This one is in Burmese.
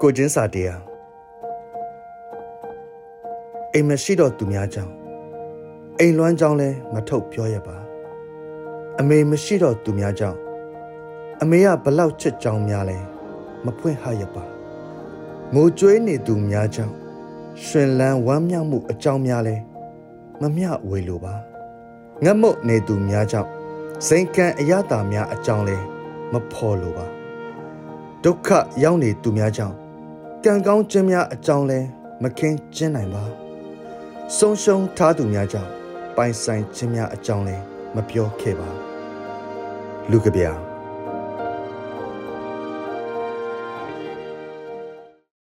ကိုချင်းစာတရားအိမ်မရှိတော့သူများကြောင့်အိမ်လွမ်းကြောင်းလဲမထုတ်ပြောရပါအမေမရှိတော့သူများကြောင့်အမေကဘလောက်ချစ်ကြောင်းများလဲမဖွင့်ဟရပါငိုကြွေးနေသူများကြောင့်ရှင်လန်းဝမ်းမြောက်မှုအကြောင်းများလဲမမျှဝေလိုပါငတ်မုတ်နေသူများကြောင့်စိန်ကံအရတာများအကြောင်းလဲမဖော်လိုပါဒုက္ခရောက်နေသူများကြောင့် ကံကောင်းခြင်းများအကြောင်းလဲမခင်းကျင်းနိုင်ပါဆုံးရှုံးထားသူများကြောင့်ပိုင်ဆိုင်ခြင်းများအကြောင်းလဲမပြောခဲ့ပါလူကဗျာ